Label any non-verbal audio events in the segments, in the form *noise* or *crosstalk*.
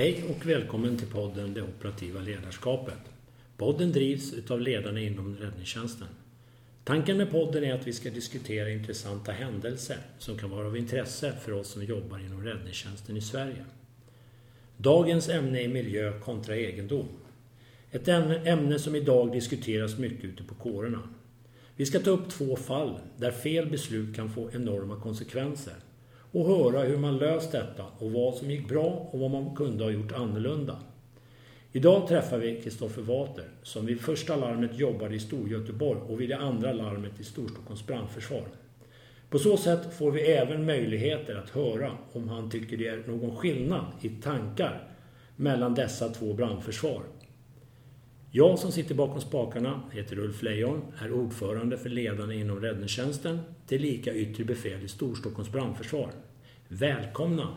Hej och välkommen till podden Det operativa ledarskapet. Podden drivs utav ledarna inom räddningstjänsten. Tanken med podden är att vi ska diskutera intressanta händelser som kan vara av intresse för oss som jobbar inom räddningstjänsten i Sverige. Dagens ämne är miljö kontra egendom. Ett ämne som idag diskuteras mycket ute på kårerna. Vi ska ta upp två fall där fel beslut kan få enorma konsekvenser och höra hur man löst detta och vad som gick bra och vad man kunde ha gjort annorlunda. Idag träffar vi Kristoffer Water som vid första larmet jobbade i Storgöteborg och vid det andra larmet i Storstockholms brandförsvar. På så sätt får vi även möjligheter att höra om han tycker det är någon skillnad i tankar mellan dessa två brandförsvar. Jag som sitter bakom spakarna heter Ulf Lejon, är ordförande för ledarna inom räddningstjänsten, tillika yttre befäl i Storstockholms brandförsvar. Välkomna!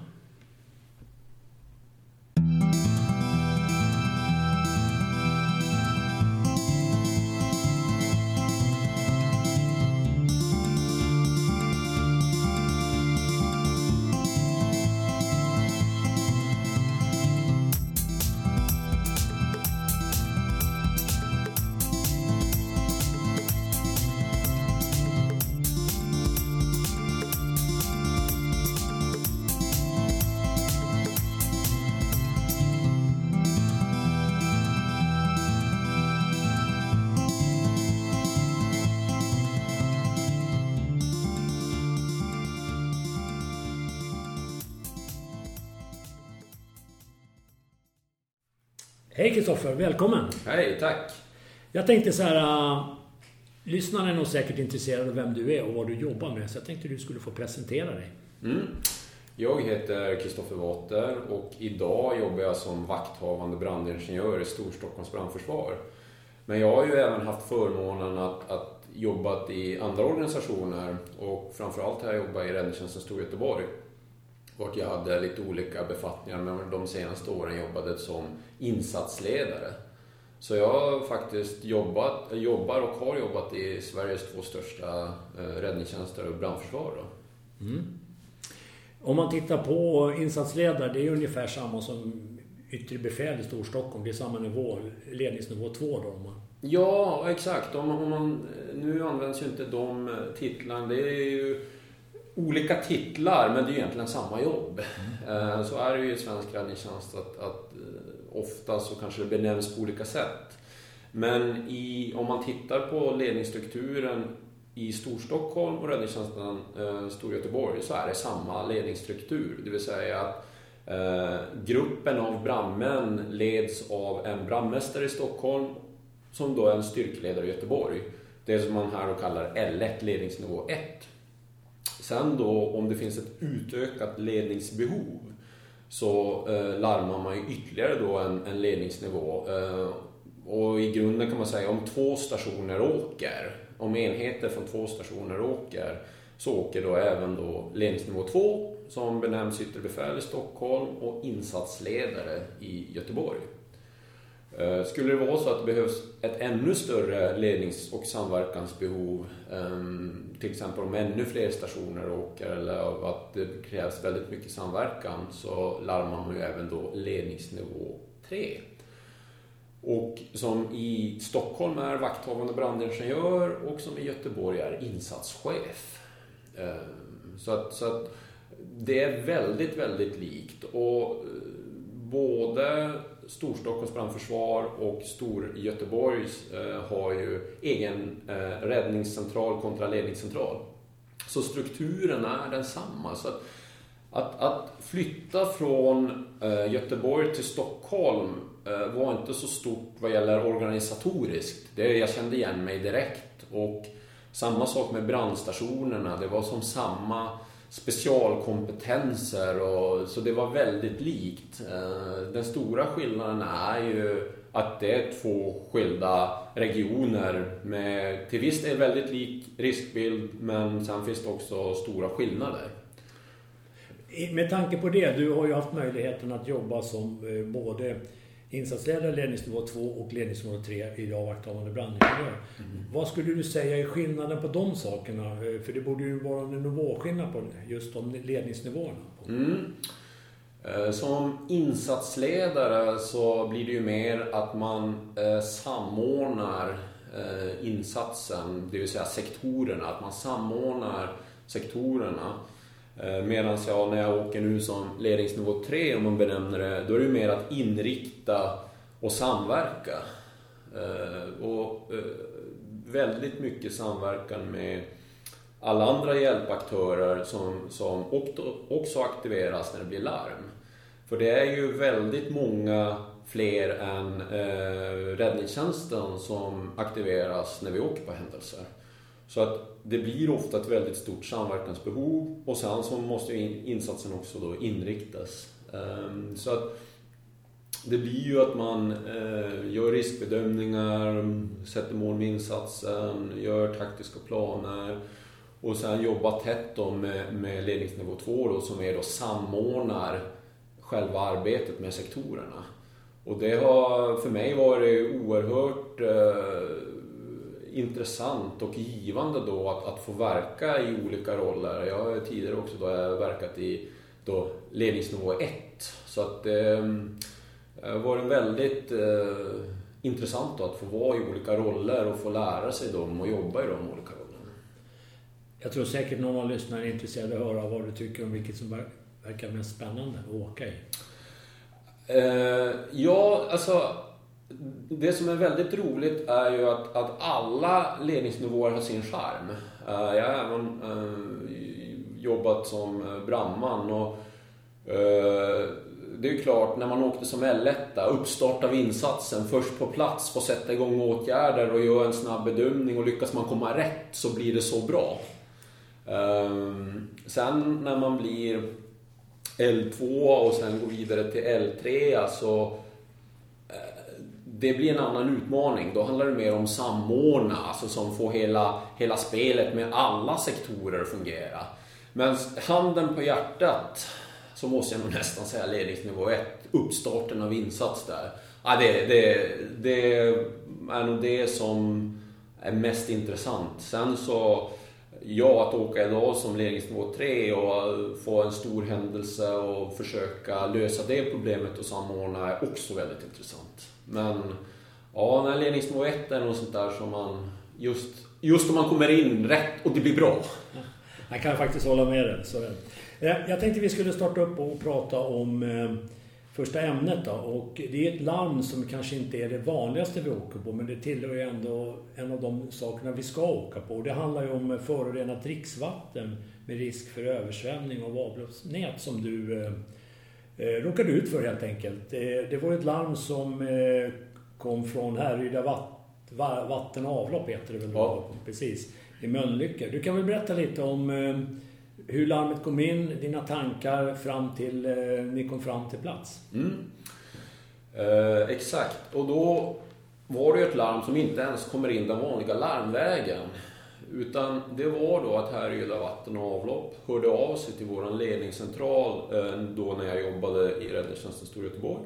Hej Kristoffer, välkommen! Hej, tack! Jag tänkte så här... Uh, lyssnarna är nog säkert intresserade av vem du är och vad du jobbar med. Så jag tänkte du skulle få presentera dig. Mm. Jag heter Kristoffer Water och idag jobbar jag som vakthavande brandingenjör i Storstockholms brandförsvar. Men jag har ju även haft förmånen att, att jobbat i andra organisationer och framförallt har jag jobbat i Räddningstjänsten Storgöteborg vart jag hade lite olika befattningar men de senaste åren jobbade som insatsledare. Så jag har faktiskt jobbat, jobbar och har jobbat i Sveriges två största eh, räddningstjänster och brandförsvar. Mm. Om man tittar på insatsledare, det är ungefär samma som yttre befäl i Storstockholm. Det är samma nivå, ledningsnivå 2 då? Ja, exakt. Om, om man, nu används ju inte de titlarna. Det är ju olika titlar, men det är ju egentligen samma jobb. Mm. Så är det ju i svensk räddningstjänst att, att eh, ofta så kanske det benämns på olika sätt. Men i, om man tittar på ledningsstrukturen i Storstockholm och räddningstjänsten eh, Storgöteborg så är det samma ledningsstruktur. Det vill säga att eh, gruppen av brandmän leds av en brandmästare i Stockholm som då är en styrkeledare i Göteborg. Det som man här kallar L1, ledningsnivå 1. Sen då om det finns ett utökat ledningsbehov så eh, larmar man ju ytterligare då en, en ledningsnivå. Eh, och i grunden kan man säga om två stationer åker, om enheter från två stationer åker, så åker då även då ledningsnivå 2 som benämns yttre befäl i Stockholm och insatsledare i Göteborg. Eh, skulle det vara så att det behövs ett ännu större lednings och samverkansbehov, ehm, till exempel om ännu fler stationer åker eller att det krävs väldigt mycket samverkan, så larmar man ju även då ledningsnivå 3. Och som i Stockholm är vakthavande brandingenjör och som i Göteborg är insatschef. Ehm, så att, så att det är väldigt, väldigt likt. Och eh, både Storstockholms brandförsvar och Storgöteborgs eh, har ju egen eh, räddningscentral kontra ledningscentral. Så strukturen är densamma. Så att, att, att flytta från eh, Göteborg till Stockholm var inte så stort vad gäller organisatoriskt. Det, jag kände igen mig direkt. Och samma sak med brandstationerna. Det var som samma specialkompetenser och så det var väldigt likt. Eh, den stora skillnaden är ju att det är två skilda regioner med till viss del väldigt lik riskbild men sen finns det också stora skillnader. Med tanke på det, du har ju haft möjligheten att jobba som eh, både insatsledare ledningsnivå 2 och ledningsnivå 3 i avvaktande brandingenjör. Mm. Vad skulle du säga är skillnaden på de sakerna? Eh, för det borde ju vara en nivåskillnad på just de ledningsnivåerna. Mm. Eh, som insatsledare så blir det ju mer att man eh, samordnar insatsen, det vill säga sektorerna, att man samordnar sektorerna. Eh, medan jag när jag åker nu som ledningsnivå 3, om man benämner det, då är det mer att inrikta och samverka. Eh, och eh, väldigt mycket samverkan med alla andra hjälpaktörer som, som också aktiveras när det blir larm. För det är ju väldigt många fler än eh, räddningstjänsten som aktiveras när vi åker på händelser. Så att det blir ofta ett väldigt stort samverkansbehov och sen så måste ju insatsen också då inriktas. Ehm, så att det blir ju att man eh, gör riskbedömningar, sätter mål med insatsen, gör taktiska planer och sen jobbar tätt då med, med ledningsnivå 2 då, som är då samordnar själva arbetet med sektorerna. Och det har för mig varit oerhört eh, intressant och givande då att, att få verka i olika roller. Jag har tidigare också då verkat i då ledningsnivå 1. Så att eh, det har varit väldigt eh, intressant då att få vara i olika roller och få lära sig dem och jobba i de olika rollerna. Jag tror säkert någon av lyssnarna är intresserad av att höra vad du tycker om vilket som verkar mest spännande att åka i? Eh, ja, alltså det som är väldigt roligt är ju att, att alla ledningsnivåer har sin charm. Eh, jag har även eh, jobbat som brandman och eh, det är ju klart, när man åkte som L1, uppstart av insatsen, först på plats, få sätta igång åtgärder och göra en snabb bedömning och lyckas man komma rätt så blir det så bra. Sen när man blir L2 och sen går vidare till L3. Alltså, det blir en annan utmaning. Då handlar det mer om samordna, alltså som får hela, hela spelet med alla sektorer att fungera. Men handen på hjärtat så måste jag nog nästan säga ledningsnivå 1, uppstarten av insats där. Ja, det, det, det är nog det som är mest intressant. Sen så ja, att åka idag som ledningsnivå 3 och få en stor händelse och försöka lösa det problemet och samordna är också väldigt intressant. Men ja, när ledningsnivå 1 är något sånt där som man just, just om man kommer in rätt och det blir bra. Jag kan faktiskt hålla med dig. Så eh, jag tänkte vi skulle starta upp och prata om eh, första ämnet då. Och det är ett larm som kanske inte är det vanligaste vi åker på men det tillhör ju ändå en av de sakerna vi ska åka på. Och Det handlar ju om förorenat dricksvatten med risk för översvämning av avloppsnät som du eh, eh, eh, råkade ut för helt enkelt. Det, det var ett larm som eh, kom från Härryda vatt, vatten och avlopp heter det väl? Ja. Precis. I Mölnlycke. Du kan väl berätta lite om eh, hur larmet kom in, dina tankar fram till eh, ni kom fram till plats. Mm. Eh, exakt, och då var det ett larm som inte ens kommer in den vanliga larmvägen. Utan det var då att Härryda vatten och avlopp hörde av sig till vår ledningscentral eh, då när jag jobbade i Räddningstjänsten Stor Göteborg.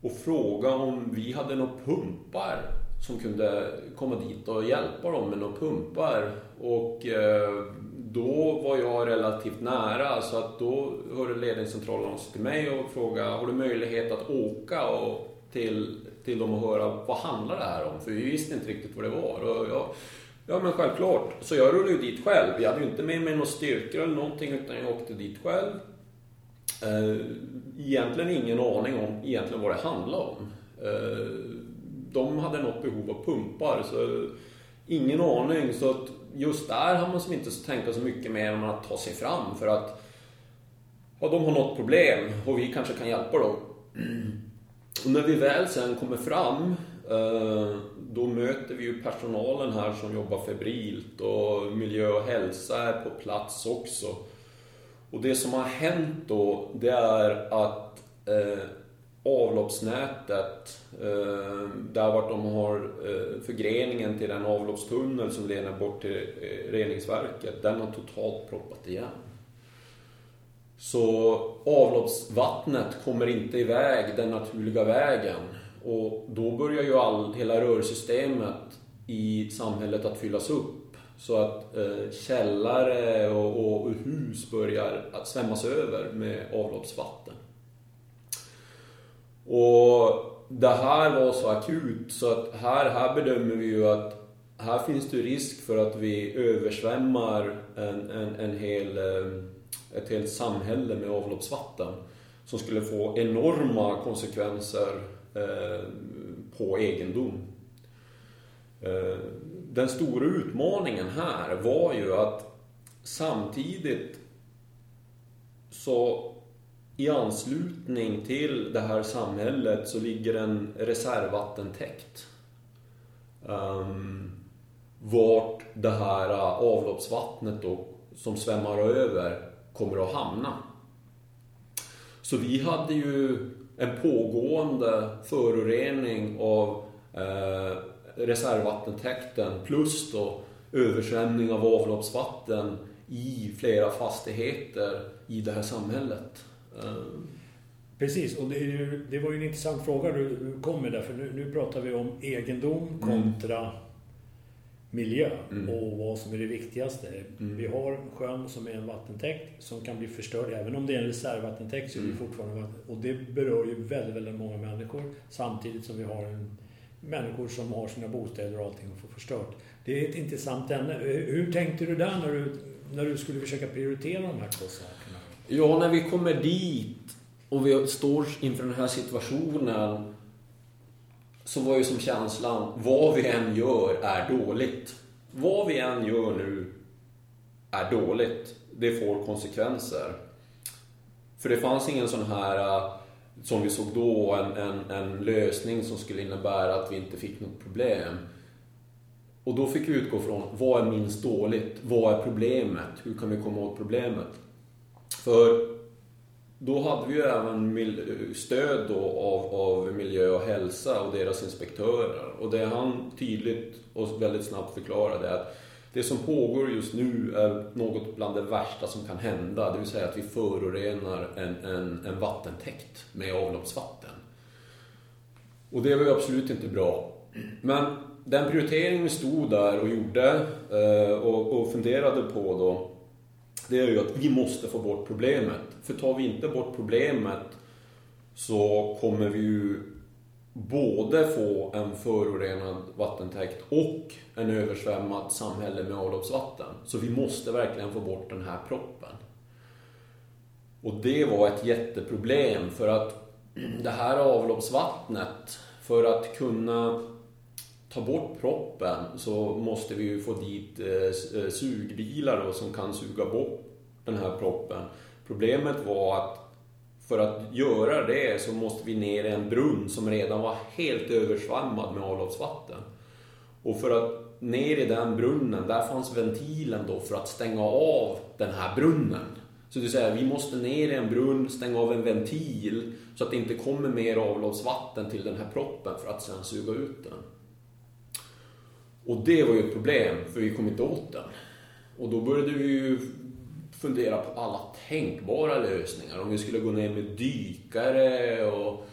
Och frågade om vi hade några pumpar som kunde komma dit och hjälpa dem med några pumpar. Och eh, då var jag relativt nära så att då hörde ledningscentralen av sig till mig och frågade har du möjlighet att åka och till, till dem och höra vad handlar det här om? För vi visste inte riktigt vad det var. Och jag, ja men självklart. Så jag rullade ju dit själv. Jag hade ju inte med mig några styrkor eller någonting utan jag åkte dit själv. Eh, egentligen ingen aning om egentligen vad det handlade om. Eh, de hade något behov av pumpar så ingen aning. Så att just där har man som inte tänka så mycket mer än att ta sig fram för att ja, de har något problem och vi kanske kan hjälpa dem. *clears throat* Och när vi väl sen kommer fram eh, då möter vi ju personalen här som jobbar febrilt och miljö och hälsa är på plats också. Och det som har hänt då, det är att eh, avloppsnätet, eh, där vart de har eh, förgreningen till den avloppstunnel som leder bort till eh, reningsverket, den har totalt proppat igen. Så avloppsvattnet kommer inte iväg den naturliga vägen och då börjar ju all, hela rörsystemet i samhället att fyllas upp. Så att eh, källare och, och, hus börjar att svämmas över med avloppsvatten. Och det här var så akut så att här, här bedömer vi ju att här finns det risk för att vi översvämmar en, en, en hel, eh, ett helt samhälle med avloppsvatten som skulle få enorma konsekvenser Eh, på egendom. Eh, den stora utmaningen här var ju att samtidigt så i anslutning till det här samhället så ligger en reservvattentäkt. Um, vart det här eh, avloppsvattnet då, som svämmar över kommer att hamna. Så vi hade ju en pågående förorening av eh, reservvattentäkten plus då översvämning av avloppsvatten i flera fastigheter i det här samhället. Eh. Precis, och det, ju, det, var ju en intressant fråga du kom med där, för nu, nu pratar vi om egendom mm. kontra mm. Miljö mm. och vad som är det viktigaste. Mm. Vi har sjön som är en vattentäkt som kan bli förstörd, även om det är en reservvattentäkt så är det mm. fortfarande vatten. Och det berör ju väldigt, väldigt många människor samtidigt som vi har en människor som har sina bostäder och allting och får förstört. Det är ett intressant ämne. Hur tänkte du där när du, när du skulle försöka prioritera de här två sakerna? Ja, när vi kommer dit och vi står inför den här situationen så var ju som känslan, vad vi än gör är dåligt. Vad vi än gör nu är dåligt. Det får konsekvenser. För det fanns ingen sån här äh, som vi såg då, en, en, en lösning som skulle innebära att vi inte fick något problem. Och då fick vi utgå från, vad är minst dåligt? Vad är problemet? Hur kan vi komma åt problemet? För då hade vi ju även stöd då av, av miljö och hälsa och deras inspektörer. Och det han tydligt och väldigt snabbt förklarade är att det som pågår just nu är något bland det värsta som kan hända. Det vill säga att vi förorenar en, en, en vattentäkt med avloppsvatten. Och det var ju absolut inte bra. Men den prioritering vi stod där och gjorde eh, och, och funderade på då, det är ju att vi måste få bort problemet. För tar vi inte bort problemet så kommer vi ju både få en förorenad vattentäkt och en översvämmat samhälle med avloppsvatten. Så vi måste verkligen få bort den här proppen. Och det var ett jätteproblem för att *clears throat* det här avloppsvattnet, för att kunna ta bort proppen så måste vi ju få dit eh, eh, sugbilar då, som kan suga bort den här proppen. Problemet var att för att göra det så måste vi ner i en brunn som redan var helt översvämmad med avloppsvatten. Och för att ner i den brunnen, där fanns ventilen då för att stänga av den här brunnen. Så det vill säga, vi måste ner i en brunn, stänga av en ventil så att det inte kommer mer avloppsvatten till den här proppen för att sen suga ut den. Och det var ju ett problem, för vi kom inte åt den. Och då började vi ju fundera på alla tänkbara lösningar. Om vi skulle gå ner med dykare och,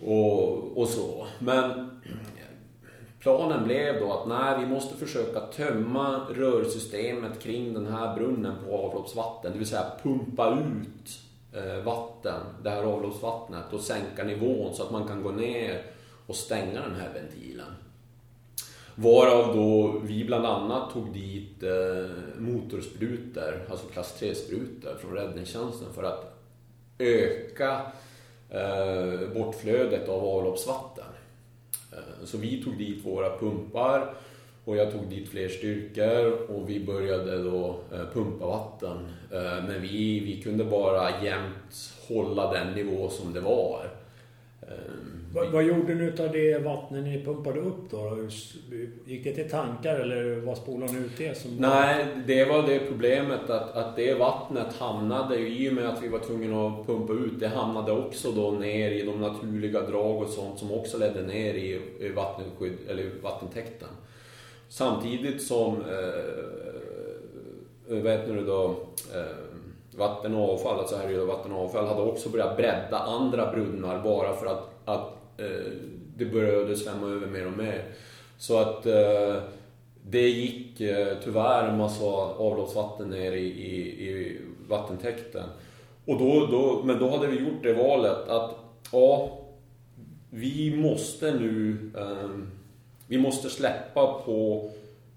och, och så. Men planen blev då att nej, vi måste försöka tömma rörsystemet kring den här brunnen på avloppsvatten. Det vill säga pumpa ut eh, vatten, det här avloppsvattnet och sänka nivån så att man kan gå ner och stänga den här ventilen. Varav då vi bland annat tog dit eh, motorsprutor, alltså klass 3-sprutor från räddningstjänsten för att öka eh, bortflödet av avloppsvatten. Eh, så vi tog dit våra pumpar och jag tog dit fler styrkor och vi började då pumpa vatten. Men vi, vi kunde bara jämt hålla den nivå som det var. Ehm, vad, vad gjorde ni av det vattnet ni pumpade upp då? Gick det till tankar eller vad spolade ni ut det? Som Nej, det var det problemet att, att det vattnet hamnade, i och med att vi var tvungna att pumpa ut, det hamnade också då ner i de naturliga drag och sånt som också ledde ner i, i vattenskydd, eller vattentäkten. Samtidigt som, eh, vet du då, eh, vatten och avfall, alltså här är vatten och avfall, hade också börjat bredda andra brunnar bara för att, att Eh, det började svämma över mer och mer. Så att eh, det gick eh, tyvärr en massa avloppsvatten ner i, i, i vattentäkten. Och då, då, men då hade vi gjort det valet att ja, vi måste nu ehm, vi måste släppa på,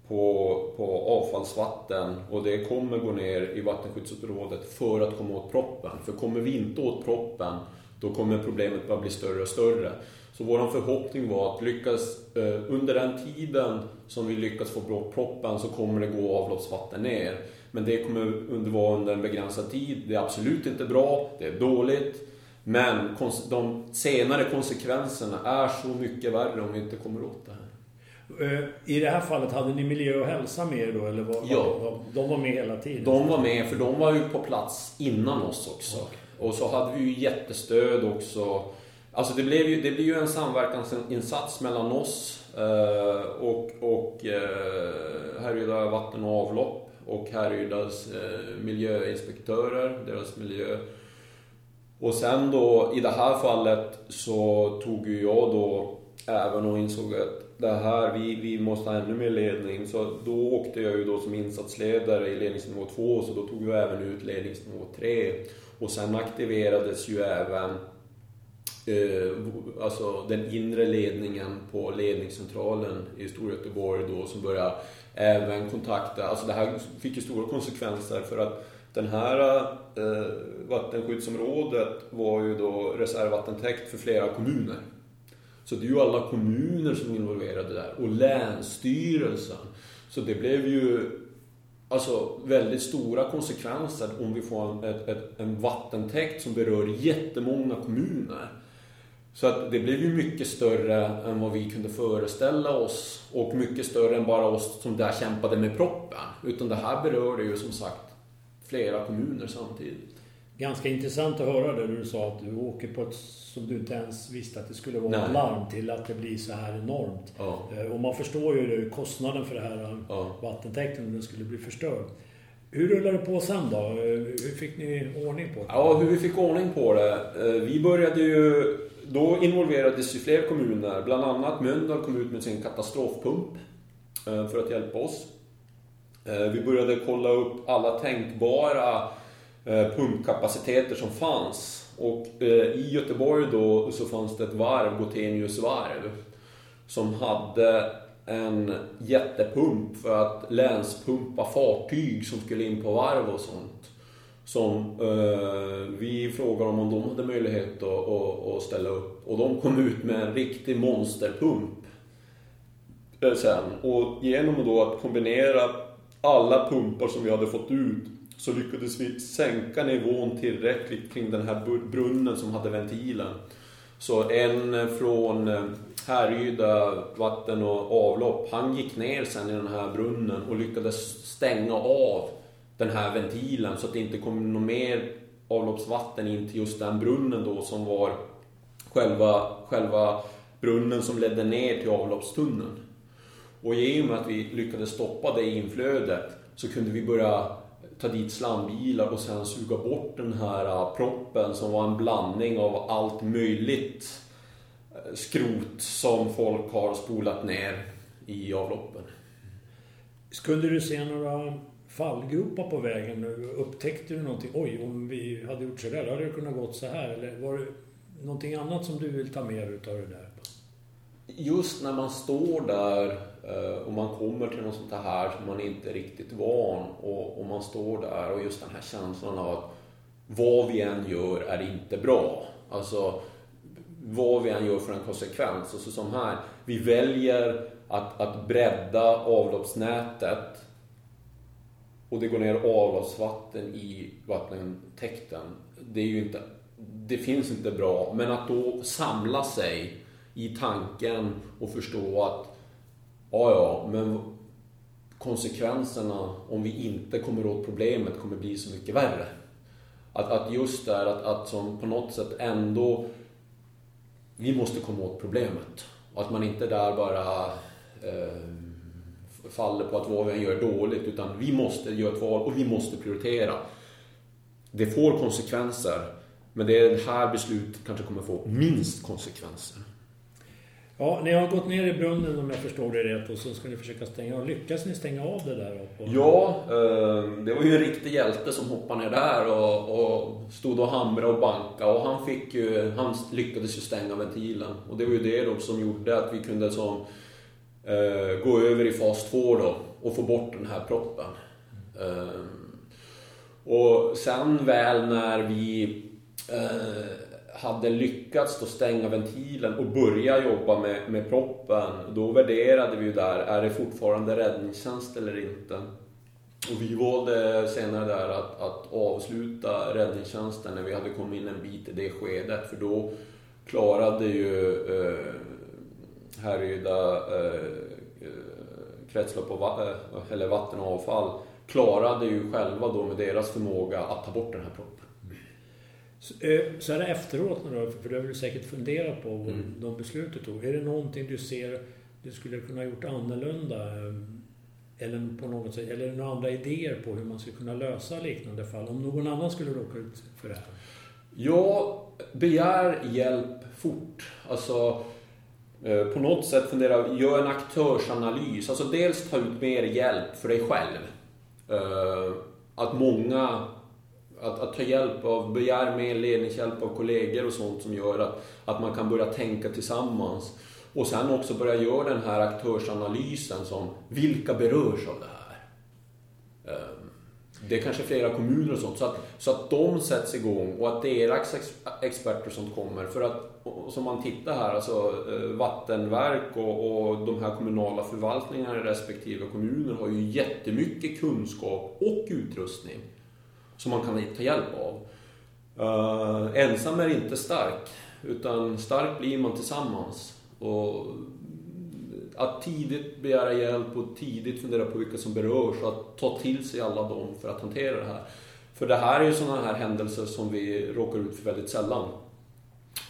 på, på avfallsvatten och det kommer gå ner i vattenskyddsområdet för att komma åt proppen. För kommer vi inte åt proppen då kommer problemet bara bli större och större. Så vår förhoppning var att lyckas eh, under den tiden som vi lyckas få bort proppen så kommer det gå avloppsvatten ner. Men det kommer under, vara under en begränsad tid. Det är absolut inte bra, det är dåligt. Men de senare konsekvenserna är så mycket värre om vi inte kommer åt det här. Eh, I det här fallet, hade ni miljö och hälsa med er då? Eller var, ja. De var med hela tiden? De var med, för de var ju på plats innan oss också. Okay. Och så hade vi ju jättestöd också. Alltså det blev ju, det blev ju en samverkansinsats mellan oss eh, och, och eh, Härryda vatten och avlopp och Härrydas eh, miljöinspektörer, deras miljö. Och sen då i det här fallet så tog ju jag då även och insåg att det här, vi, vi måste ha ännu mer ledning. Så då åkte jag ju då som insatsledare i ledningsnivå 2, så då tog vi även ut ledningsnivå 3. Och sen aktiverades ju även eh, alltså den inre ledningen på ledningscentralen i Storgöteborg då som började även kontakta, alltså det här fick ju stora konsekvenser för att den här eh, vattenskyddsområdet var ju då reservvattentäkt för flera kommuner. Så det är ju alla kommuner som är involverade där och länsstyrelsen. Så det blev ju alltså, väldigt stora konsekvenser om vi får en, ett, ett, en vattentäkt som berör jättemånga kommuner. Så att det blev ju mycket större än vad vi kunde föreställa oss och mycket större än bara oss som där kämpade med proppen. Utan det här berörde ju som sagt flera kommuner samtidigt ganska intressant att höra det du sa att du åker på ett som du inte ens visste att det skulle vara Nej. larm till att det blir så här enormt. Ja. Eh, och man förstår ju det, kostnaden för det här ja. vattentäkten om den skulle bli förstörd. Hur rullade det på sen då? Eh, hur fick ni ordning på det? Ja, hur vi fick ordning på det. Eh, vi började ju... Då involverades ju fler kommuner. Bland annat Mölndal kom ut med sin katastrofpump för att hjälpa oss. Vi började kolla upp alla tänkbara Eh, Eh, pumpkapaciteter som fanns. Och eh, i Göteborg då så fanns det ett varv, Gotenius varv, som hade en jättepump för att länspumpa fartyg som skulle in på varv och sånt. Som eh, vi frågade om, om de hade möjlighet att, att, att, ställa upp. Och de kom ut med en riktig monsterpump eh, sen. Och genom då att kombinera alla pumpar som vi hade fått ut så lyckades vi sänka nivån tillräckligt kring den här brunnen som hade ventilen. Så en från eh, Härryda vatten och avlopp, han gick ner sen i den här brunnen och lyckades stänga av den här ventilen så att det inte kom något mer avloppsvatten in till just den brunnen då som var själva, själva brunnen som ledde ner till avloppstunneln. Och i och med att vi lyckades stoppa det inflödet så kunde vi börja ta dit slambilar och sen suga bort den här äh, proppen som var en blandning av allt möjligt äh, skrot som folk har spolat ner i avloppen. Skulle du se några fallgropar på vägen? Upptäckte du någonting? Oj, om vi hade gjort så där, hade det kunnat gått så här. Eller var det någonting annat som du vill ta med dig utav det där? Just när man står där eh, och man kommer till något sånt här som man inte är riktigt van och, och man står där och just den här känslan av att vad vi än gör är inte bra. Alltså vad vi än gör för en konsekvens. Alltså som här, vi väljer att, att bredda avloppsnätet och det går ner avloppsvatten i vattentäkten. Det är ju inte, det finns inte bra. Men att då samla sig i tanken och förstå att Ja, ja, men konsekvenserna om vi inte kommer åt problemet kommer bli så mycket värre. Att, att just där att, att som på något sätt ändå vi måste komma åt problemet. Och att man inte där bara eh, faller på att vad vi än gör är dåligt utan vi måste göra ett val och vi måste prioritera. Det får konsekvenser men det är det här beslutet kanske kommer få minst konsekvenser. Ja, ni har gått ner i brunnen om jag förstår det rätt och så ska ni försöka stänga av. Lyckas ni stänga av det där? Då. Ja, ehm, det var ju en riktig hjälte som hoppade ner där och, och stod och hamrade och bankade och han fick ju, han lyckades ju stänga ventilen. Och det var ju det då som gjorde att vi kunde som, eh, gå över i fas 2 då och få bort den här proppen. Eh, och sen väl när vi eh, hade lyckats då stänga ventilen och börja jobba med, med proppen, då värderade vi ju där, är det fortfarande räddningstjänst eller inte? Och vi valde senare där att, att avsluta räddningstjänsten när vi hade kommit in en bit i det skedet, för då klarade ju eh, Härryda eh, eh kretslopp och, va eh, eller vatten och avfall klarade ju själva då med deras förmåga att ta bort den här proppen. Eh, så här efteråt då, för det har du säkert funderat på mm. de beslut du tog. Är det någonting du ser du skulle kunna gjort annorlunda? Eh, eller på något sätt, eller några andra idéer på hur man skulle kunna lösa liknande fall? Om någon annan skulle råka ut för det här? Jag begär hjälp fort. Alltså, eh, på något sätt fundera, gör en aktörsanalys. Alltså dels ta ut mer hjälp för dig själv. Att många att, att ta hjälp av, begär mer ledningshjälp av kollegor och sånt som gör att, att man kan börja tänka tillsammans. Och sen också börja göra den här aktörsanalysen som, vilka berörs av det här? Ehm, det är kanske flera kommuner och sånt, så att, så att de sätts igång och att deras experter som kommer. För att, som man tittar här, alltså eh, vattenverk och, och de här kommunala förvaltningarna i respektive kommuner har ju jättemycket kunskap och utrustning som man kan ta hjälp av. Uh, ensam är inte stark, utan stark blir man tillsammans. Och att tidigt begära hjälp och tidigt fundera på vilka som berörs och att ta till sig alla dem för att hantera det här. För det här är ju sådana här händelser som vi råkar ut för väldigt sällan.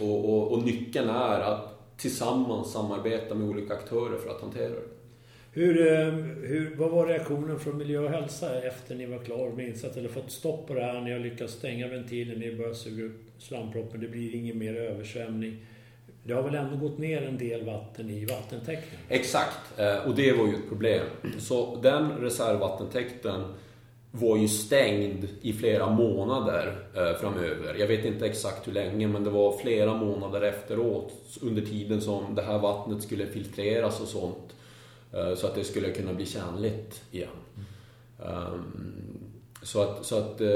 Och, och, och nyckeln är att tillsammans samarbeta med olika aktörer för att hantera det. Hur, eh, hur, vad var reaktionen från miljö och hälsa efter ni var klar med insats eller fått stopp på det här? Ni har lyckats stänga ventilen, ni börjar suga upp slamproppen, det blir ingen mer översvämning. Det har väl ändå gått ner en del vatten i vattentäkten? Exakt, eh, och det var ju ett problem. Så den reservvattentäkten var ju stängd i flera månader eh, framöver. Jag vet inte exakt hur länge, men det var flera månader efteråt under tiden som det här vattnet skulle filtreras och sånt. Eh, så att det skulle kunna bli tjänligt igen. Um, så att, så att eh,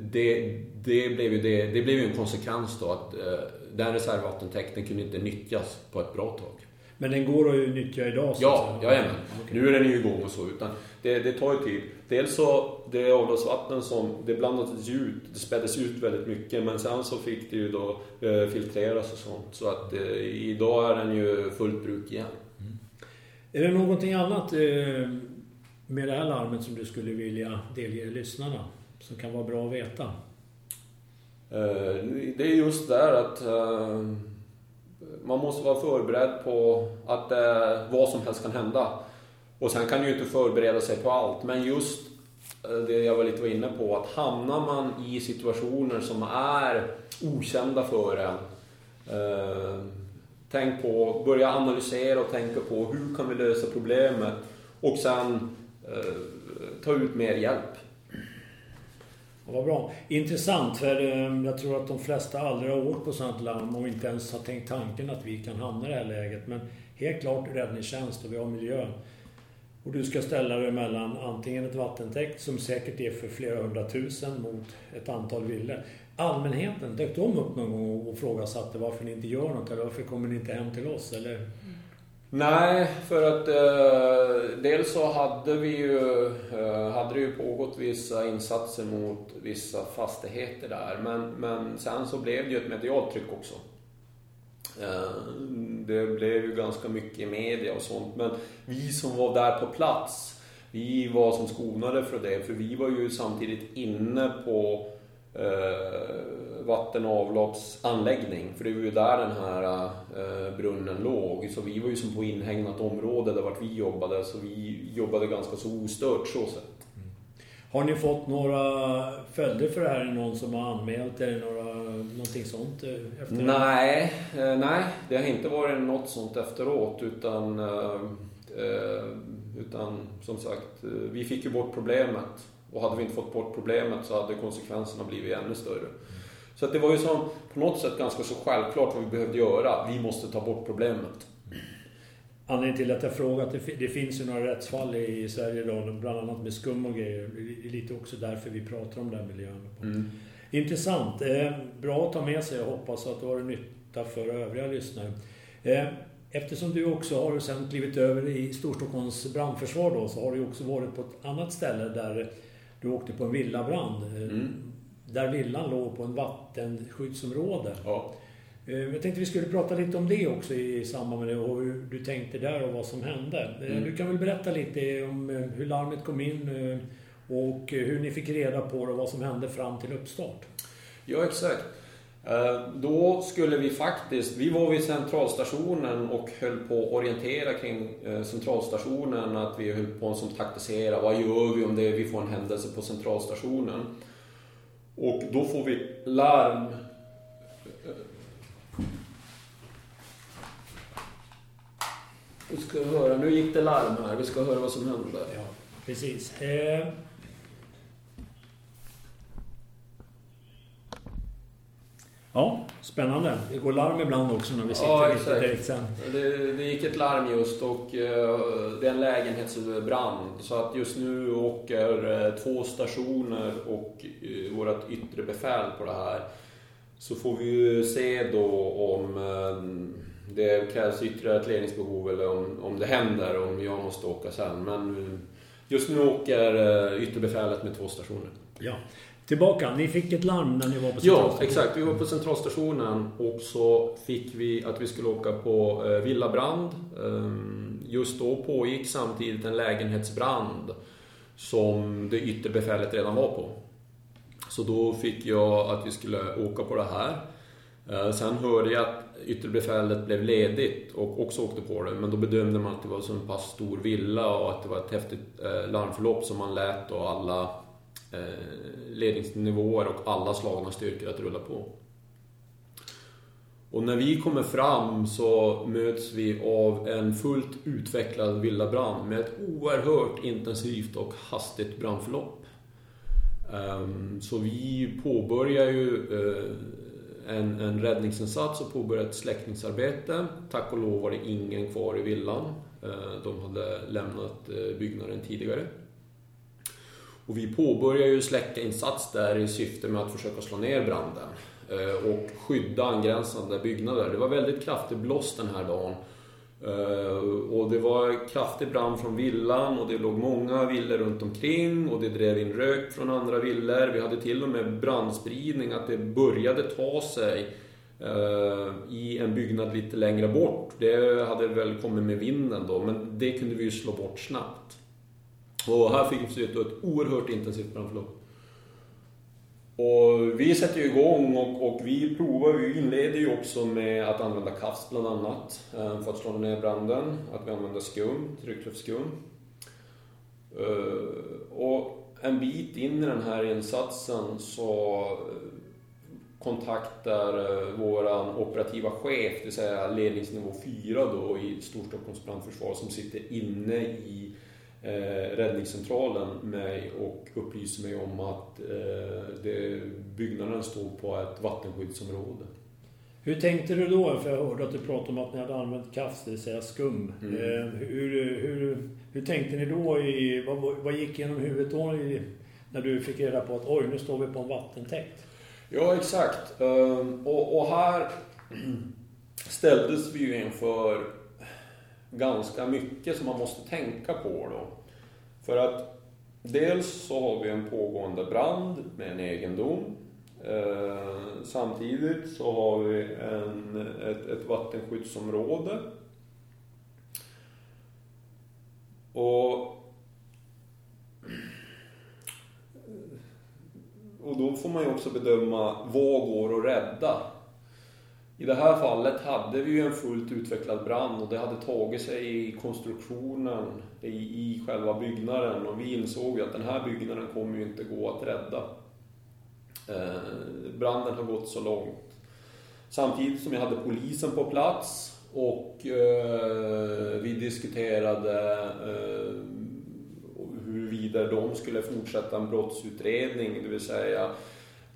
det, det, blev ju det, det blev ju en konsekvens då att eh, den reservvattentäkten kunde inte nyttjas på ett bra tag. Men den går att nyttja idag? Så ja, jajamän. Okay. Nu är den ju igång och så. Utan det, det tar ju tid. Dels så, det avloppsvatten som, det blandades ut, det späddes ut väldigt mycket. Men sen så fick det ju då filtreras och sånt. Så att idag är den ju fullt bruk igen. Är det någonting annat eh, med det här larmet som du skulle vilja delge lyssnarna? Som kan vara bra att veta? Eh, det är just där att eh, man måste vara förberedd på att vad som helst kan hända. Och sen kan du ju inte förbereda sig på allt, men just eh, det jag var lite inne på, att hamnar man i situationer som är okända för en eh, Tänk på, börja analysera och tänka på hur kan vi lösa problemet och sen eh, ta ut mer hjälp. Ja, vad bra. Intressant, för eh, jag tror att de flesta aldrig har åkt på sånt larm och inte ens har tänkt tanken att vi kan hamna i det här läget. Men helt klart räddningstjänst och vi har miljön. Och du ska ställa dig mellan antingen ett vattentäkt som säkert är för flera hundratusen mot ett antal villor allmänheten, dök de upp någon gång och frågasatte varför ni inte gör något eller varför kommer ni inte hem till oss? Eller? Nej, för att eh, dels så hade vi ju, eh, hade det ju pågått vissa insatser mot vissa fastigheter där. Men, men sen så blev det ju ett medialt tryck också. Eh, det blev ju ganska mycket i media och sånt. Men vi som var där på plats, vi var som skonade för det. För vi var ju samtidigt inne på eh, vatten och avloppsanläggning. För det var ju där den här eh, brunnen låg. Så vi var ju som på inhägnat område där vart vi jobbade. Så vi jobbade ganska så ostört så sett. Mm. Har ni fått några följder för det här? Är någon som har anmält? Det några någonting sånt eh, efter Nej, eh, nej, det har inte varit något sånt efteråt utan, utan som sagt, vi fick ju bort problemet. Och hade vi inte fått bort problemet så hade konsekvenserna blivit ännu större. Så att det var ju som, på något sätt ganska så självklart vad vi behövde göra. Vi måste ta bort problemet. Anledningen till att jag frågat, det, det finns ju några rättsfall i Sverige då, bland annat med skum och grejer. Det är lite också därför vi pratar om den miljön. Mm. Intressant. Eh, bra att ta med sig. Jag hoppas att det var nytta för övriga lyssnare. Eh, eftersom du också har sen klivit över i Storstockholms brandförsvar då, så har du också varit på ett annat ställe där du åkte på en villabrand. Eh, mm. Där villan låg på en vattenskyddsområde. Ja. Eh, jag tänkte vi skulle prata lite om det också i samband med det och hur du tänkte där och vad som hände. Eh, mm. Du kan väl berätta lite om hur larmet kom in och hur ni fick reda på det och vad som hände fram till uppstart. Ja, exakt. Då skulle vi faktiskt, vi var vid centralstationen och höll på att orientera kring centralstationen, att vi höll på att taktisera, vad gör vi om det, vi får en händelse på centralstationen? Och då får vi larm Vi ska höra, nu gick det larm här. Vi ska höra vad som hände. Ja, precis. Eh... Ja, spännande. Det går larm ibland också när vi sitter ja, exakt. direkt sen. Det, det gick ett larm just och uh, det är en lägenhetsbrand. Så att just nu åker uh, två stationer och uh, vårt yttre befäl på det här. Så får vi ju se då om det krävs ytterligare ett ledningsbehov eller om, om det händer, om jag måste åka sen. Men just nu åker eh, ytterbefälet med två stationer. Ja. Tillbaka, ni fick ett larm när ni var på centralstationen? Ja, exakt. Vi var på centralstationen och så fick vi att vi skulle åka på eh, villabrand. Ehm, just då pågick samtidigt en lägenhetsbrand som det yttre befälet redan var på. Så då fick jag att vi skulle åka på det här. Eh, sen hörde jag att ytterbefälet blev ledigt och också åkte på det. Men då bedömde man att det var så en pass stor villa och att det var ett häftigt eh, larmförlopp som man lät och alla Eh, ledningsnivåer och alla slagna styrkor att rulla på. Och när vi kommer fram så möts vi av en fullt utvecklad villabrand med ett oerhört intensivt och hastigt brandförlopp. Ehm, så vi påbörjar ju eh, en, en räddningsinsats och påbörjar ett släckningsarbete. Tack och lov var det ingen kvar i villan. Eh, de hade lämnat byggnaden tidigare. Och vi påbörjade ju släckainsats där i syfte med att försöka slå ner branden eh, och skydda angränsande byggnader. Det var väldigt kraftig blåst den här dagen eh, och det var kraftig brand från villan och det låg många villor runt omkring och det drev in rök från andra villor. Vi hade till och med brandspridning, att det började ta sig eh, i en byggnad lite längre bort. Det hade väl kommit med vinden då, men det kunde vi ju slå bort snabbt. Och här fick vi ett oerhört intensivt brandförlopp. Och vi sätter ju igång och, och vi provar, vi inleder ju också med att använda KAFS bland annat eh, för att slå ner branden. Att vi använder skum, tryckluftsskum. Eh, och en bit in i den här insatsen så eh, kontaktar våran operativa chef, det vill säga ledningsnivå 4 då i Storstockholms brandförsvar som sitter inne i eh, räddningscentralen mig och upplyser mig om att eh, det, byggnaden står på ett vattenskyddsområde. Hur tänkte du då? För jag hörde att du pratade om att ni hade använt kaffe, det vill säga skum. Mm. Eh, hur, hur, hur tänkte ni då? I, vad, vad gick genom huvudet då i, när du fick reda på att oj, nu står vi på en vattentäkt? Ja, exakt. Um, och, och här *clears throat* ställdes vi ju inför ganska mycket som man måste tänka på då. För att dels så har vi en pågående brand med en egendom. Eh, samtidigt så har vi en, ett, ett vattenskyddsområde. Och, och då får man ju också bedöma vad går att rädda i det här fallet hade vi ju en fullt utvecklad brand och det hade tagit sig i konstruktionen i, i själva byggnaden och vi insåg ju att den här byggnaden kommer ju inte gå att rädda. Eh, branden har gått så långt. Samtidigt som jag hade polisen på plats och eh, vi diskuterade eh, huruvida de skulle fortsätta en brottsutredning, det vill säga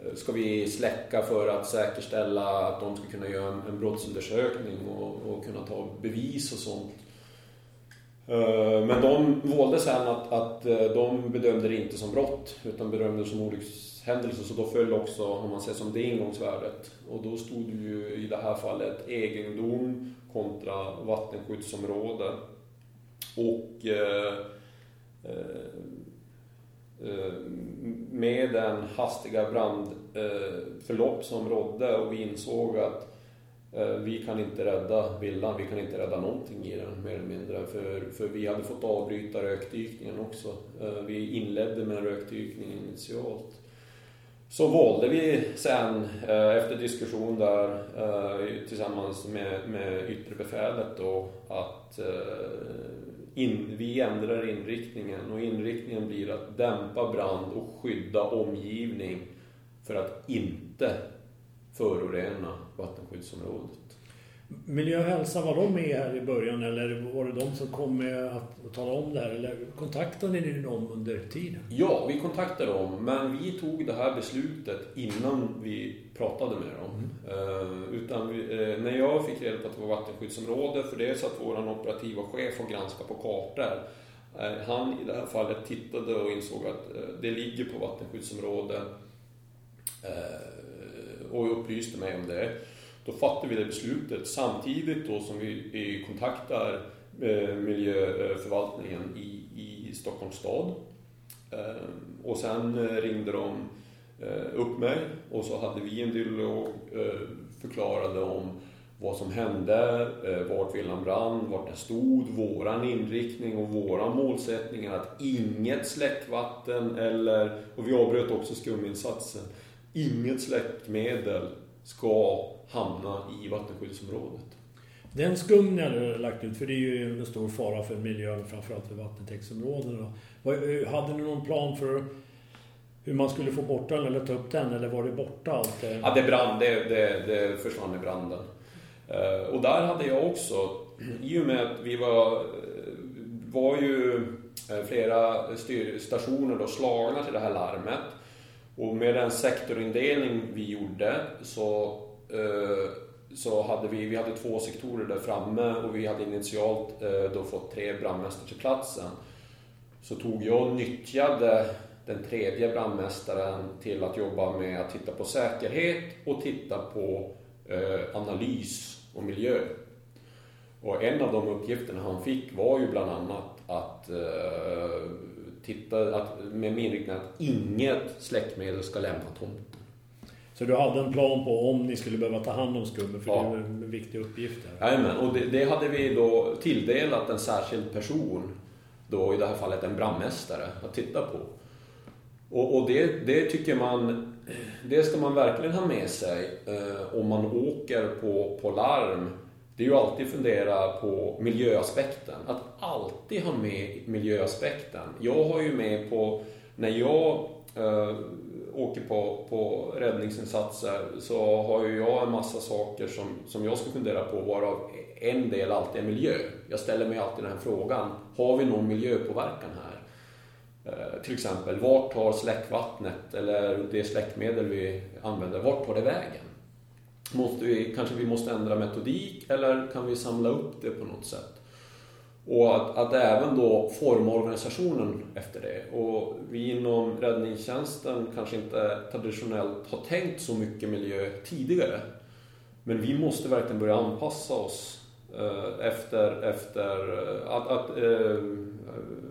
Eh, ska vi släcka för att säkerställa att de ska kunna göra en, en brottsundersökning och, och kunna ta bevis och sånt. Eh, men de valde sen att, att eh, de bedömde det inte som brott utan bedömde det som olyckshändelse så då föll också, om man säger som det ingångsvärdet. Och då stod det ju i det här fallet egendom kontra vattenskyddsområde. Och eh, eh Eh, med den hastiga brandförlopp som rådde och vi insåg att eh, vi kan inte rädda villan, vi kan inte rädda någonting i den mer eller mindre. För, för vi hade fått avbryta rökdykningen också. Eh, vi inledde med en rökdykning initialt. Så valde vi sen efter diskussion där tillsammans med, med yttre befälet då att in, vi ändrar inriktningen och inriktningen blir att dämpa brand och skydda omgivning för att inte förorena vattenskyddsområdet. Miljö och hälsa, var de med här i början eller var det de som kom med att tala om det här? Eller kontaktade ni dem under tiden? Ja, vi kontaktade dem, men vi tog det här beslutet innan vi pratade med dem. Mm. utan vi, uh, när jag fick reda på att det var vattenskyddsområde, för det är så att vår operativa chef får granska på kartor. Uh, han i det här fallet tittade och insåg att det ligger på vattenskyddsområde och upplyste mig om det. Då fattar vi det beslutet samtidigt då som vi kontaktar eh, miljöförvaltningen i, i Stockholms stad. Eh, och sen eh, ringde de upp mig och så hade vi en dialog, förklarade om vad som hände, vart villan brann, vart den stod, våran inriktning och våran målsättning är att inget släckvatten eller, och vi avbröt också skuminsatsen, inget släckmedel ska hamna i vattenskyddsområdet. Den skum ni hade lagt ut, för det är ju en stor fara för miljön, framförallt för vattentäktsområdena. Hade ni någon plan för hur man skulle få bort den eller ta upp den, eller var det borta allt? Ja, det brann, det, det, det försvann i branden. Eh, och där hade jag också, i och med att vi var, var ju eh, flera styrstationer då slagna till det här larmet, och med den sektorindelning vi gjorde så, Eh, så hade vi, vi hade två sektorer där framme och vi hade initialt eh, då fått tre brandmästare till platsen. Så tog jag och nyttjade den tredje brandmästaren till att jobba med att titta på säkerhet och titta på eh, analys och miljö. Och en av de uppgifterna han fick var ju bland annat att eh, titta, att, med inriktning att inget släckmedel ska lämna tomten. Så du hade en plan på om ni skulle behöva ta hand om skummet, för ja. det är en viktig uppgift. Jajamän, och det, det, hade vi då tilldelat en särskild person, då i det här fallet en brandmästare, att titta på. Och, och det, det, tycker man, det ska man verkligen ha med sig eh, om man åker på, på larm det är ju alltid fundera på miljöaspekten. Att alltid ha med miljöaspekten. Jag har ju med på, när jag äh, åker på, på räddningsinsatser så har ju jag en massa saker som, som jag ska fundera på varav en del alltid är miljö. Jag ställer mig alltid den här frågan, har vi någon miljöpåverkan här? Eh, till exempel, vart tar släckvattnet eller det släckmedel vi använder, vart tar det vägen? Måste vi, kanske vi måste ändra metodik eller kan vi samla upp det på något sätt? Och att, att även då forma organisationen efter det. Och vi inom räddningstjänsten kanske inte traditionellt har tänkt så mycket miljö tidigare. Men vi måste verkligen börja anpassa oss eh, efter, efter eh, att, att eh,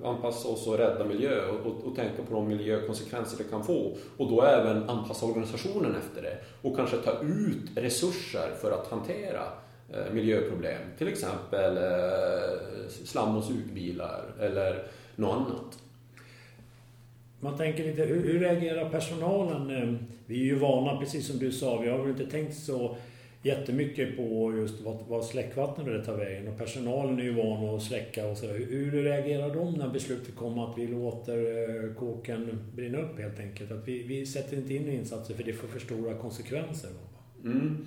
anpassa oss och rädda miljö och, och, och, tänka på de miljökonsekvenser det kan få. Och då även anpassa organisationen efter det. Och kanske ta ut resurser för att hantera eh, miljöproblem. Till exempel eh, slam och sugbilar eller något annat. Man tänker lite, hur, hur reagerar personalen? Eh, vi är ju vana, precis som du sa, vi har väl inte tänkt så jättemycket på just vad, vad släckvattnet tar vägen och personalen är ju van att släcka och sådär. Hur reagerar de när beslutet kom att vi låter eh, kåken brinna upp helt enkelt? Att vi, vi sätter inte in insatser för det får för stora konsekvenser. Mm.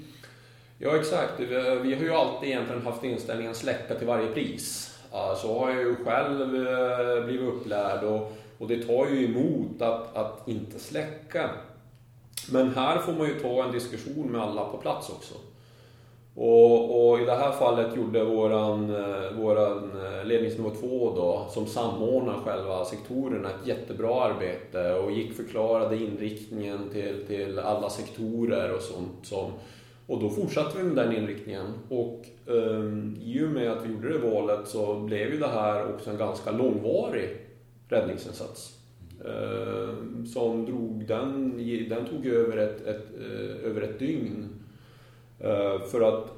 Ja, exakt. Vi har ju alltid egentligen haft inställningen släcka till varje pris. Så har jag ju själv eh, blivit upplärd och, och det tar ju emot att, att inte släcka. Men här får man ju ta en diskussion med alla på plats också. Och, och i det här fallet gjorde våran, eh, våran eh, ledningsnivå 2 då, som samordnar själva sektorerna, ett jättebra arbete och gick förklarade inriktningen till, till alla sektorer och sånt. Som, och då fortsatte vi med den inriktningen. Och um, i och med att vi gjorde det valet så blev ju det här också en ganska långvarig räddningsinsats. Uh, som drog den, den tog över ett, ett uh, över ett dygn. Uh, för att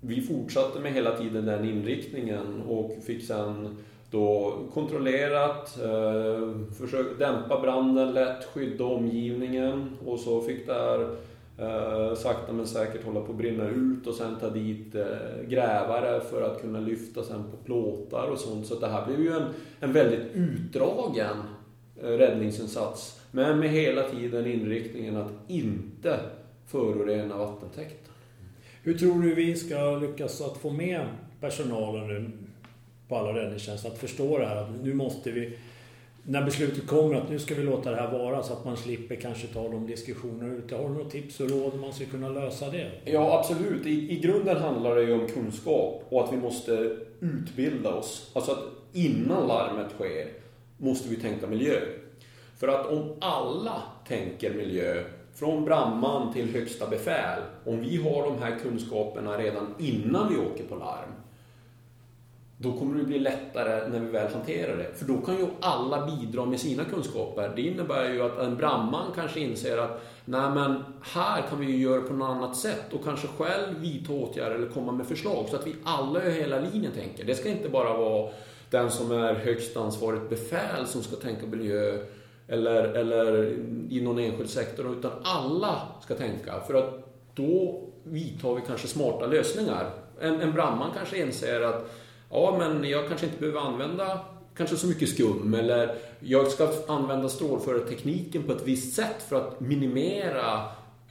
vi fortsatte med hela tiden den inriktningen och fick sen då kontrollerat, eh, försökt dämpa branden lätt, skydda omgivningen och så fick det här Eh, sakta men säkert hålla på att brinna ut och sen ta dit eh, grävare för att kunna lyfta sen på plåtar och sånt. Så det här blev ju en, en väldigt utdragen eh, räddningsinsats. Men med hela tiden inriktningen att inte förorena vattentäkten. Hur tror du vi ska lyckas att få med personalen nu på alla räddningstjänster att förstå det här att nu måste vi när beslutet kommer att nu ska vi låta det här vara så att man slipper kanske ta de diskussionerna ute. Har du något tips och råd man ska kunna lösa det? Ja, absolut. I, I grunden handlar det ju om kunskap och att vi måste utbilda oss. Alltså att innan larmet sker måste vi tänka miljö. För att om alla tänker miljö, från brandman till högsta befäl, om vi har de här kunskaperna redan innan vi åker på larm, då kommer det bli lättare när vi väl hanterar det. För då kan ju alla bidra med sina kunskaper. Det innebär ju att en brandman kanske inser att nej men här kan vi ju göra på något annat sätt och kanske själv vidta åtgärder eller komma med förslag så att vi alla över hela linjen tänker. Det ska inte bara vara den som är högst ansvarigt befäl som ska tänka miljö eller, eller i någon enskild sektor utan alla ska tänka för att då vidtar vi kanske smarta lösningar. En, en brandman kanske inser att ja men jag kanske inte behöver använda kanske så mycket skum eller jag ska använda strålförartekniken på ett visst sätt för att minimera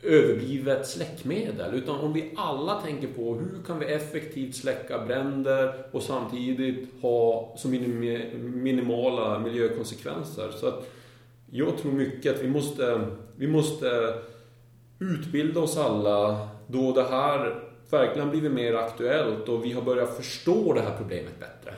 överblivet släckmedel. Utan om vi alla tänker på hur kan vi effektivt släcka bränder och samtidigt ha så minimala miljökonsekvenser. Så att jag tror mycket att vi måste, vi måste utbilda oss alla då det här verkligen blivit mer aktuellt och vi har börjat förstå det här problemet bättre.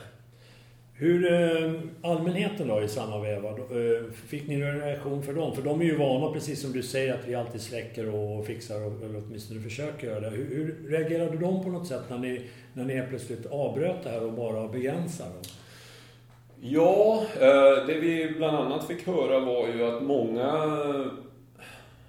Hur eh, allmänheten då i samma veva, eh, fick ni någon reaktion för dem? För de är ju vana, precis som du säger, att vi alltid släcker och fixar, eller åtminstone försöker göra det. Hur, hur reagerade de på något sätt när ni, när ni plötsligt avbröt det här och bara begränsade? Ja, eh, det vi bland annat fick höra var ju att många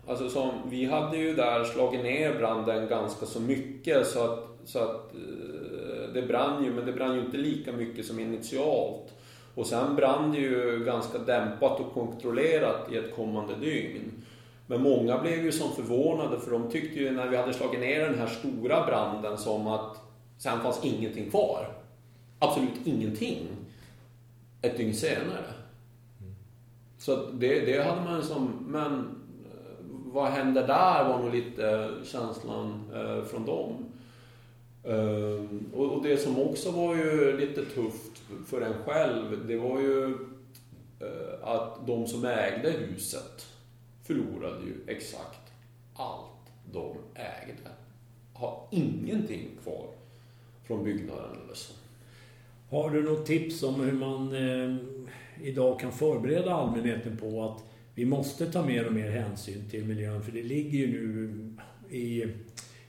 Alltså som, vi hade ju där slagit ner branden ganska så mycket så att, så att eh, det brann ju, men det brann ju inte lika mycket som initialt. Och sen brann det ju ganska dämpat och kontrollerat i ett kommande dygn. Men många blev ju som förvånade för de tyckte ju när vi hade slagit ner den här stora branden som att sen fanns ingenting kvar. Absolut ingenting. Ett dygn senare. Så det, det hade man som, men vad händer där var nog lite eh, känslan eh, från dem. Eh, och, och, det som också var ju lite tufft för en själv, det var ju eh, att de som ägde huset förlorade ju exakt allt de ägde. Har ingenting kvar från byggnaden eller så. Har du något tips om hur man eh, idag kan förbereda allmänheten på att vi måste ta mer och mer hänsyn till miljön för det ligger ju nu i,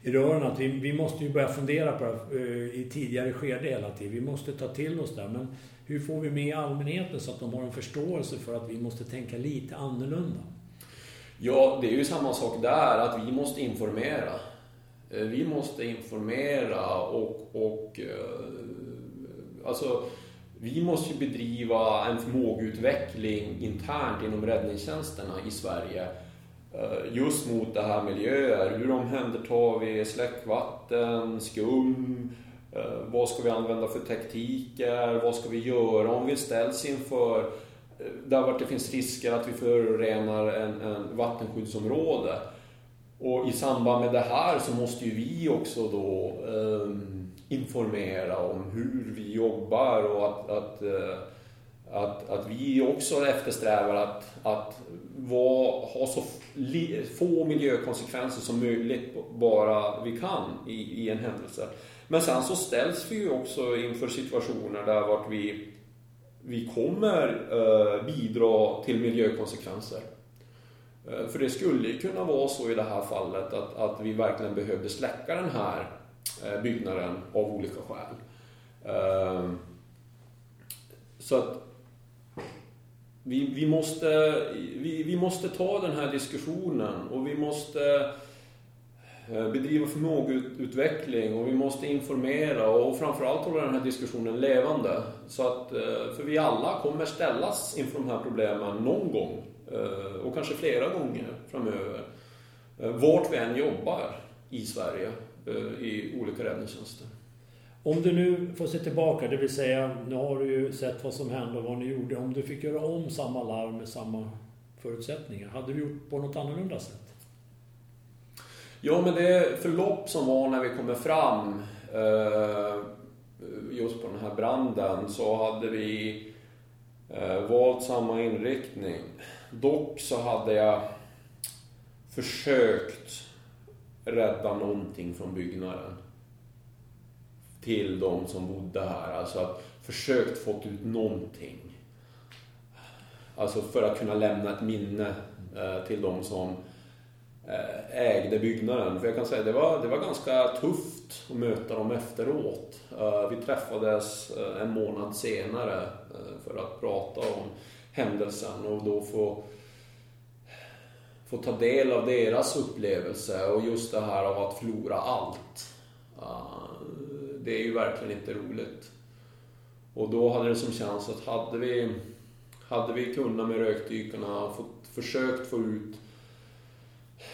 i rören att vi, vi måste ju börja fundera på det eh, i tidigare skede hela tiden. Vi måste ta till oss det. Men hur får vi med allmänheten så att de har en förståelse för att vi måste tänka lite annorlunda? Ja, det är ju samma sak där, att vi måste informera. Eh, vi måste informera och, och eh, alltså vi måste ju bedriva en förmågeutveckling internt inom räddningstjänsterna i Sverige eh, just mot det här miljöer. Hur omhändertar vi släckvatten, skum? Eh, vad ska vi använda för tekniker? Vad ska vi göra om vi ställs inför eh, där vart det finns risker att vi förorenar en, en vattenskyddsområde. Och i samband med det här så måste ju vi också då um, informera om hur vi jobbar och att, att, eh, att, att vi också eftersträvar att, att vara, ha så få miljökonsekvenser som möjligt bara vi kan i, i en händelse. Men sen så ställs vi ju också inför situationer där vart vi, vi kommer eh, bidra till miljökonsekvenser. Eh, för det skulle ju kunna vara så i det här fallet att, att vi verkligen behövde släcka den här Eh, byggnaden av olika skäl. Ehm, så att vi, vi, måste, vi, vi måste ta den här diskussionen och vi måste eh, bedriva förmågeutveckling och vi måste informera och framförallt hålla den här diskussionen levande. Så att, eh, för vi alla kommer ställas inför de här problemen någon gång och kanske flera gånger framöver. Vart vi än jobbar i Sverige i olika räddningstjänster. Om du nu får se tillbaka, det vill säga nu har du ju sett vad som hände och vad ni gjorde. Om du fick göra om samma larm med samma förutsättningar, hade du gjort på något annorlunda sätt? Ja, men det förlopp som var när vi kommer fram just på den här branden så hade vi valt samma inriktning. Dock så hade jag försökt rädda någonting från byggnaden. Till de som bodde här. Alltså att försökt få ut någonting. Alltså för att kunna lämna ett minne eh, till de som eh, ägde byggnaden. För jag kan säga det var, det var ganska tufft att möta dem efteråt. Eh, vi träffades en månad senare för att prata om händelsen och då få, få ta del av deras upplevelse och just det här av att förlora allt. Eh, det är ju verkligen inte roligt. Och då hade det som känns att hade vi, hade vi kunnat med rökdykarna fått, försökt få ut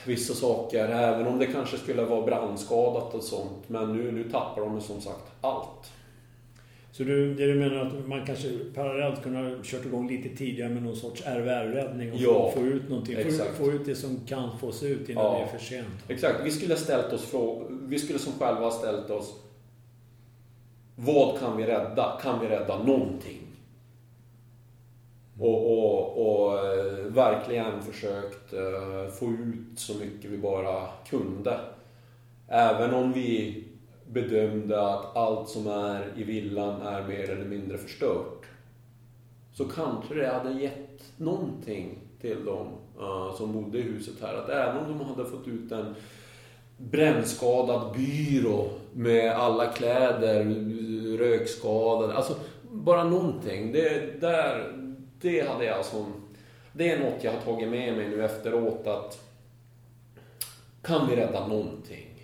vissa saker, även om det kanske skulle vara brandskadat och sånt. Men nu, nu tappar de som sagt allt. Så du, det du menar att man kanske parallellt kunde ha kört igång lite tidigare med någon sorts RVR-räddning och ja, få, ut någonting. Exakt. Få, ut det som kan fås ut innan ja, det är för sent. Exakt. Vi skulle ställt oss frågor. Vi skulle som själva ha ställt oss Vad kan vi rädda? Kan vi rädda någonting? Och, och, och eh, verkligen försökt uh, få ut så mycket vi bara kunde. Även om vi bedömde att allt som är i villan är mer eller mindre förstört. Så kanske det hade gett någonting till dem uh, som bodde i huset här. Att även om de hade fått ut en brännskadad byrå med alla kläder, rökskadade, alltså bara någonting. Det, där, det hade jag som... Det är något jag har tagit med mig nu efteråt att kan vi rädda någonting?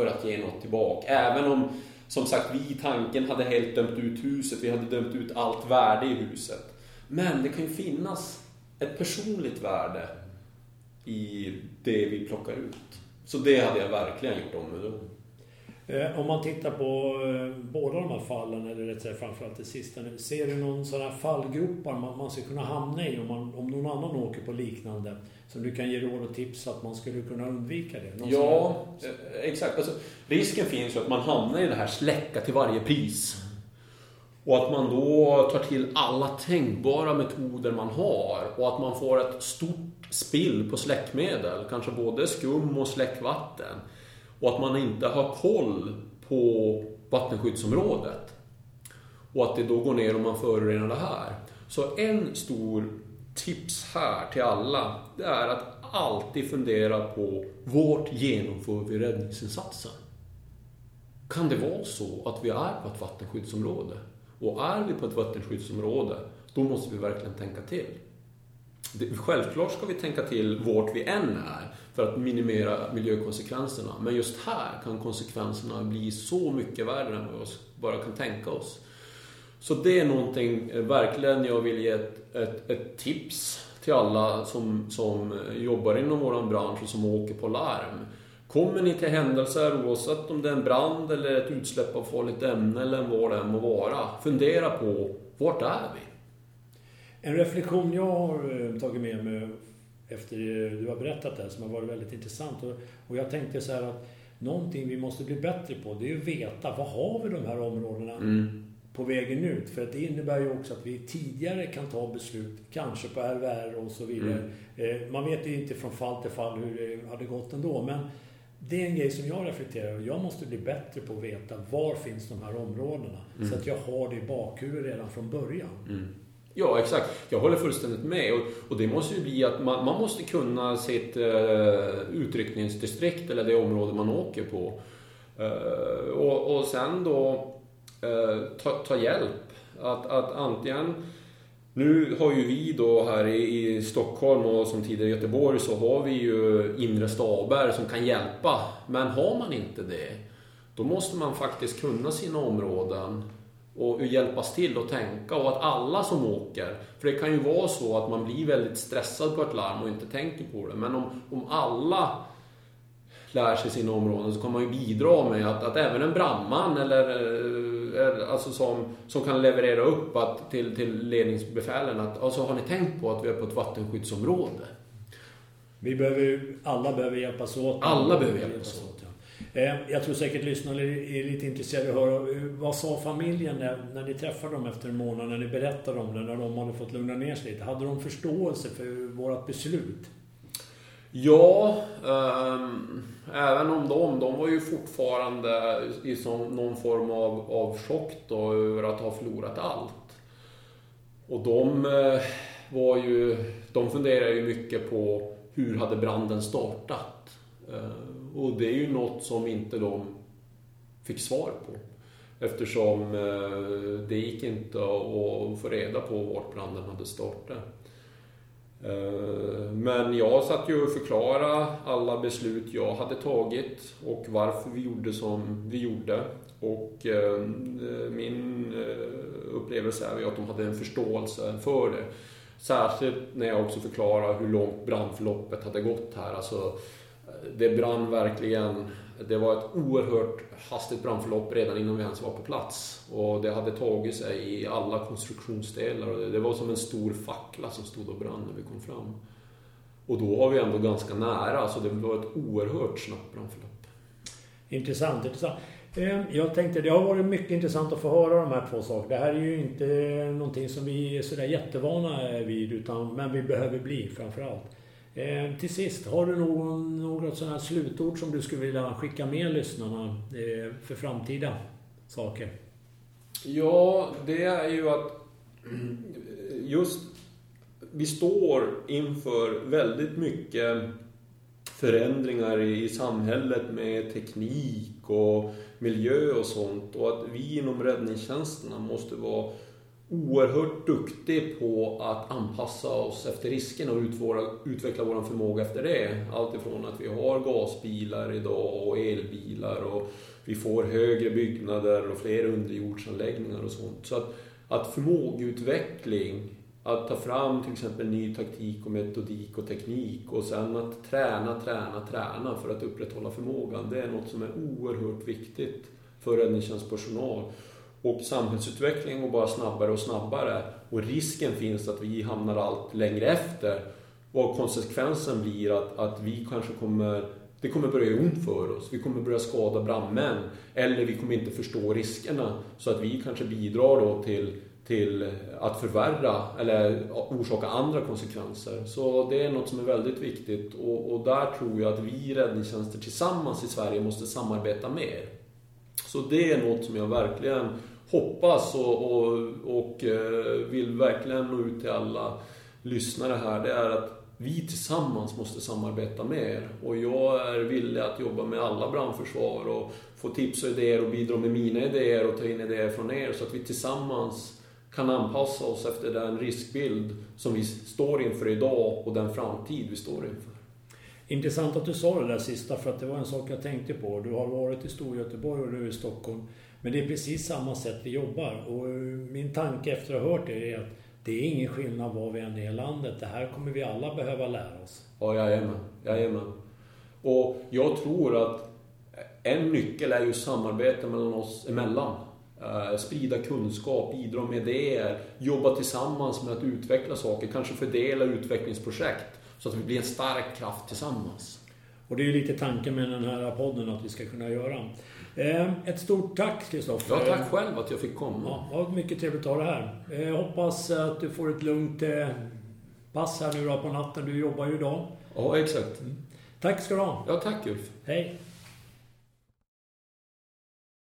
För att ge något tillbaka. Även om, som sagt, vi i tanken hade helt dömt ut huset, vi hade dömt ut allt värde i huset. Men det kan ju finnas ett personligt värde i det vi plockar ut. Så det hade jag verkligen gjort om med då. Eh, om man tittar på eh, båda de här fallen, eller rätt sagt framförallt det sista, ser du någon sån här fallgropar man, ska kunna hamna i om, man, om någon annan åker på liknande? Som du kan ge råd och tips att man skulle kunna undvika det? Någon ja. Eh, exakt. Alltså, risken finns ju att man hamnar i det här släcka till varje pris. Och att man då tar till alla tänkbara metoder man har och att man får ett stort spill på släckmedel, kanske både skum och släckvatten och att man inte har koll på vattenskyddsområdet. Och att det då går ner om man förorenar det här. Så en stor tips här till alla, det är att alltid fundera på vart genomför vi räddningsinsatsen? Kan det vara så att vi är på ett vattenskyddsområde? Och är vi på ett vattenskyddsområde, då måste vi verkligen tänka till. självklart ska vi tänka till vart vi än är för att minimera miljökonsekvenserna. Men just här kan konsekvenserna bli så mycket värre än vad vi bara kan tänka oss. Så det är någonting eh, verkligen jag vill ge ett, ett, ett tips till alla som, som eh, jobbar inom vår bransch och som åker på larm. Kommer ni till händelser, oavsett om det är en brand eller ett utsläpp av farligt ämne eller vad det än må vara, fundera på vart är vi? En reflektion jag har eh, tagit med mig efter du har berättat det här som har varit väldigt intressant. Och jag tänkte så här att någonting vi måste bli bättre på det är att veta vad har vi de här områdena mm. på vägen ut. För att det innebär ju också att vi tidigare kan ta beslut, kanske på RVR och så vidare. Mm. Eh, man vet ju inte från fall till fall hur det hade gått ändå. Men det är en grej som jag reflekterar över. Jag måste bli bättre på att veta var finns de här områdena. Mm. Så att jag har det i bakhuvudet redan från början. Ja, exakt. Jag håller fullständigt med. Och, och det måste ju bli att man, man måste kunna sitt uh, utryckningsdistrikt eller det område man åker på. Uh, och, och sen då uh, ta, ta hjälp. Att, att antingen nu har ju vi då här i, i, Stockholm och som tidigare i Göteborg så har vi ju inre staber som kan hjälpa. Men har man inte det, då måste man faktiskt kunna sina områden och hjälpas till att tänka och att alla som åker, för det kan ju vara så att man blir väldigt stressad på ett larm och inte tänker på det, men om, om alla lär sig sina områden så kan man ju bidra med att, att även en brandman eller, eh, alltså som, som kan leverera upp att, till, till ledningsbefälen att alltså, har ni tänkt på att vi är på ett vattenskyddsområde? Vi behöver, alla behöver hjälpas åt. Alla behöver hjälpas åt. Eh, jag tror säkert lyssnarna är lite intresserade av att höra eh, vad sa familjen när, när ni träffade dem efter en månad, när ni berättade om det, när de hade fått lugna ner sig lite? Hade de förståelse för vårt beslut? Ja, ähm, även om de, de var ju fortfarande i som, någon form av, av chock då över att ha förlorat allt. Och de äh, var ju, de funderade ju mycket på hur hade branden startat? Äh, och det är ju något som inte de fick svar på. Eftersom eh, det gick inte att få reda på vart branden hade startat. Eh, men jag satt ju och förklarade alla beslut jag hade tagit och varför vi gjorde som vi gjorde. Och eh, min upplevelse är att de hade en förståelse för det. Särskilt när jag också förklarade hur långt brandförloppet hade gått här. Alltså, det brann verkligen. Det var ett oerhört hastigt brandförlopp redan innan vi ens var på plats. Och det hade tagit sig i alla konstruktionsdelar. Det var som en stor fackla som stod och brann när vi kom fram. Och då var vi ändå ganska nära, så det var ett oerhört snabbt brandförlopp. Intressant, intressant. Ehm, jag tänkte, det har varit mycket intressant att få höra de här två sakerna. Det här är ju inte någonting som vi är sådär jättevana vid, utan, men vi behöver bli framför allt. Eh, till sist, har du någon, något sådant här slutord som du skulle vilja skicka med lyssnarna eh, för framtida saker? Ja, det är ju att *clears throat* just vi står inför väldigt mycket förändringar i samhället med teknik och miljö och sånt och att vi inom räddningstjänsterna måste vara oerhört duktig på att anpassa oss efter riskerna och utveckla vår förmåga efter det. Allt ifrån att vi har gasbilar idag och elbilar och vi får högre byggnader och fler underjordsanläggningar och sånt. Så att, att förmågeutveckling, att ta fram till exempel ny taktik och metodik och teknik och sen att träna, träna, träna för att upprätthålla förmågan. Det är något som är oerhört viktigt för räddningstjänstpersonal. Och samhällsutvecklingen går bara snabbare och snabbare. Och risken finns att vi hamnar allt längre efter. Och konsekvensen blir att, att vi kanske kommer det kommer börja göra ont för oss. Vi kommer börja skada brandmän. Eller vi kommer inte förstå riskerna. Så att vi kanske bidrar då till, till att förvärra eller orsaka andra konsekvenser. Så det är något som är väldigt viktigt. Och, och där tror jag att vi räddningstjänster tillsammans i Sverige måste samarbeta mer. Så det är något som jag verkligen hoppas och, och, och eh, vill verkligen nå ut till alla lyssnare här. Det är att vi tillsammans måste samarbeta mer. Och jag är villig att jobba med alla brandförsvar och få tips och idéer och bidra med mina idéer och ta in idéer från er så att vi tillsammans kan anpassa oss efter den riskbild som vi står inför idag och den framtid vi står inför. Intressant att du sa det där sista för att det var en sak jag tänkte på. Du har varit i Storgöteborg och nu i Stockholm. Men det är precis samma sätt vi jobbar. Och min tanke efter att ha hört det är att det är ingen skillnad var vi än är i landet. Det här kommer vi alla behöva lära oss. Ja, jajamän. jajamän. Och jag tror att en nyckel är ju samarbete mellan oss emellan. Uh, sprida kunskap, bidra med idéer, jobba tillsammans med att utveckla saker, kanske fördela utvecklingsprojekt så att vi blir en stark kraft tillsammans. Och det är ju lite tanken med den här podden att vi ska kunna göra. Eh, ett stort tack Kristoffer. Ja, tack själv att jag fick komma. Ja, det var mycket trevligt att ha dig här. Jag eh, hoppas att du får ett lugnt pass här nu då på natten. Du jobbar ju idag. Ja, exakt. Mm. Tack ska du ha. Ja, tack Ulf. Hej.